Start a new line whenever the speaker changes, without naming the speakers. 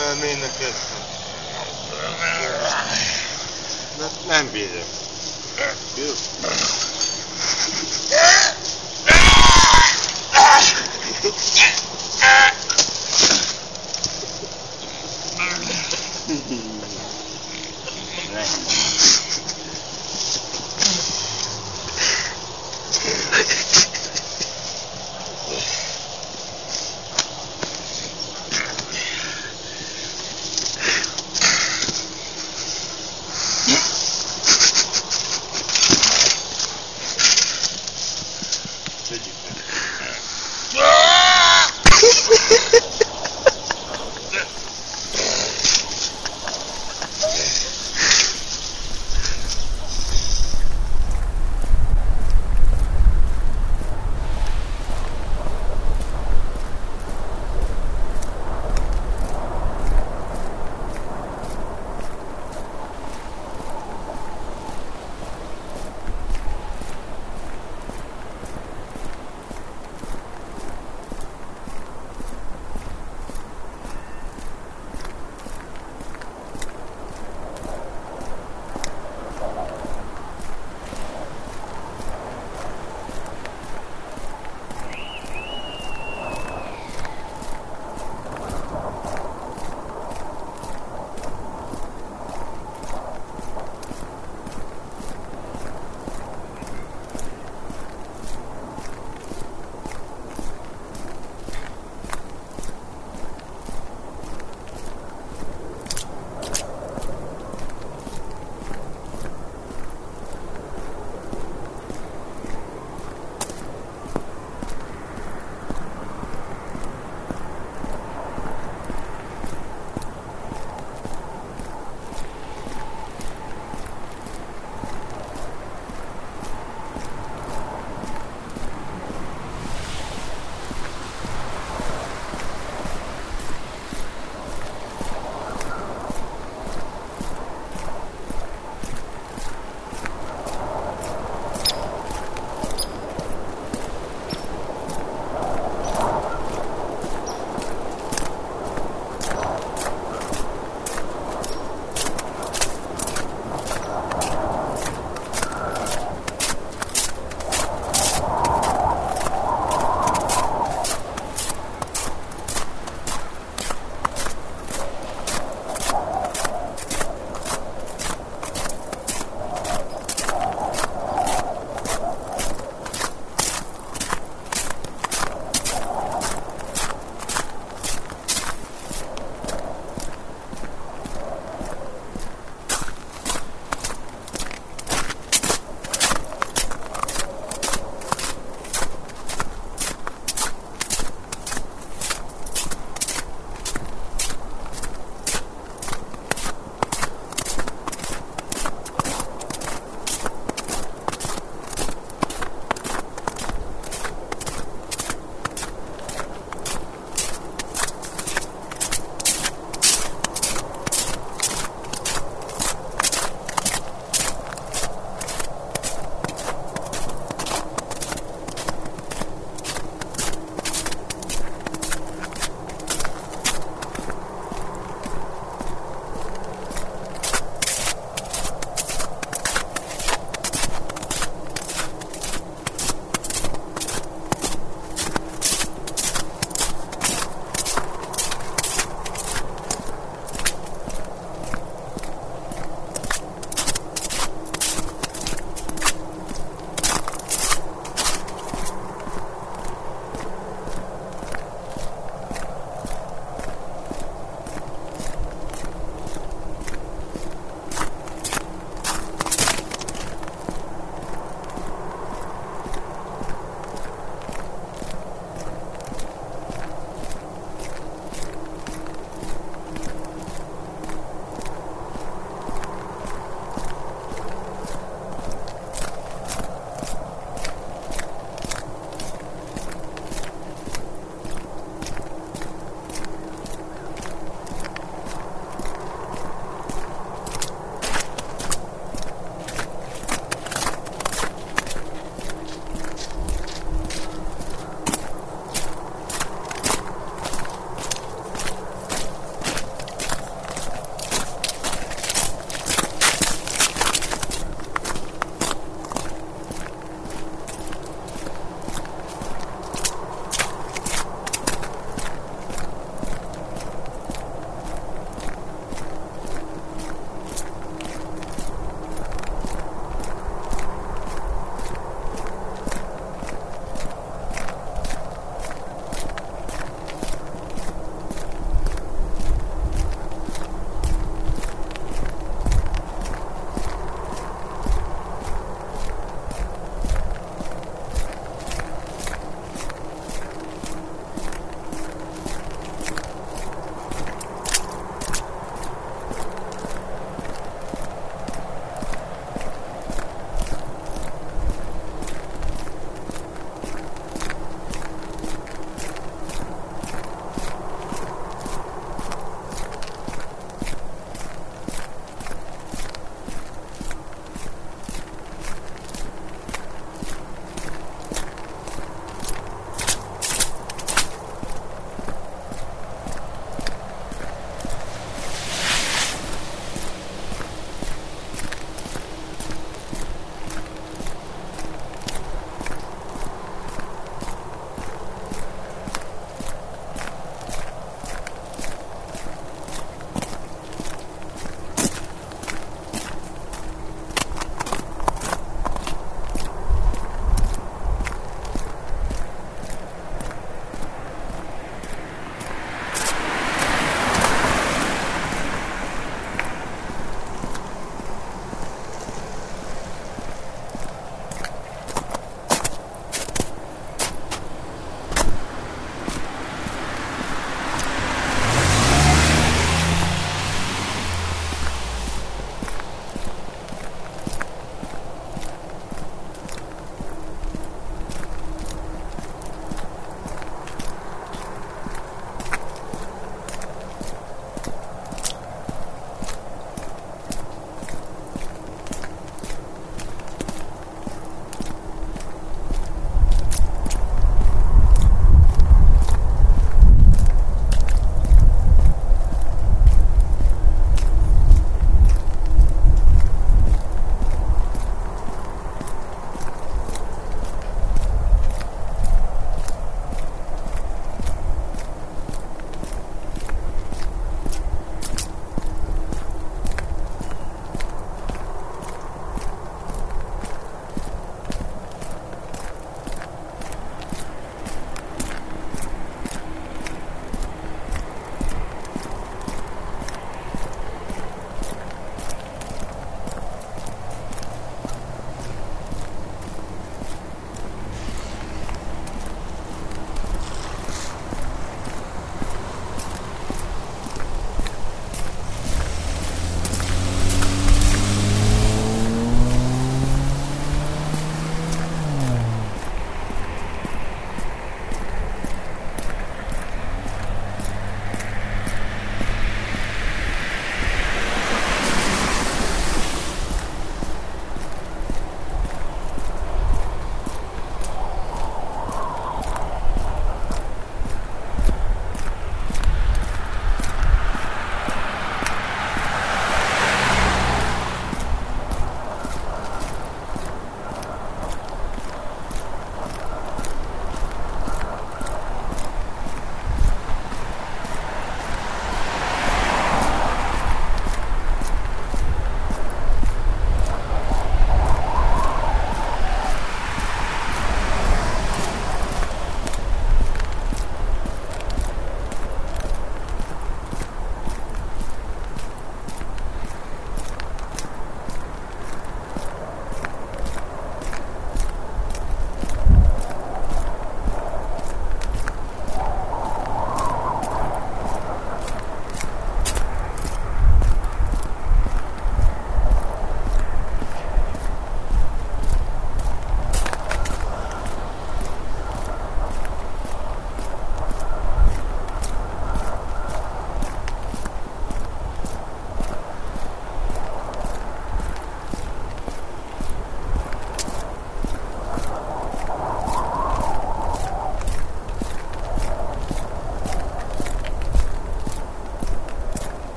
Igen, mert mindnek nem bírja.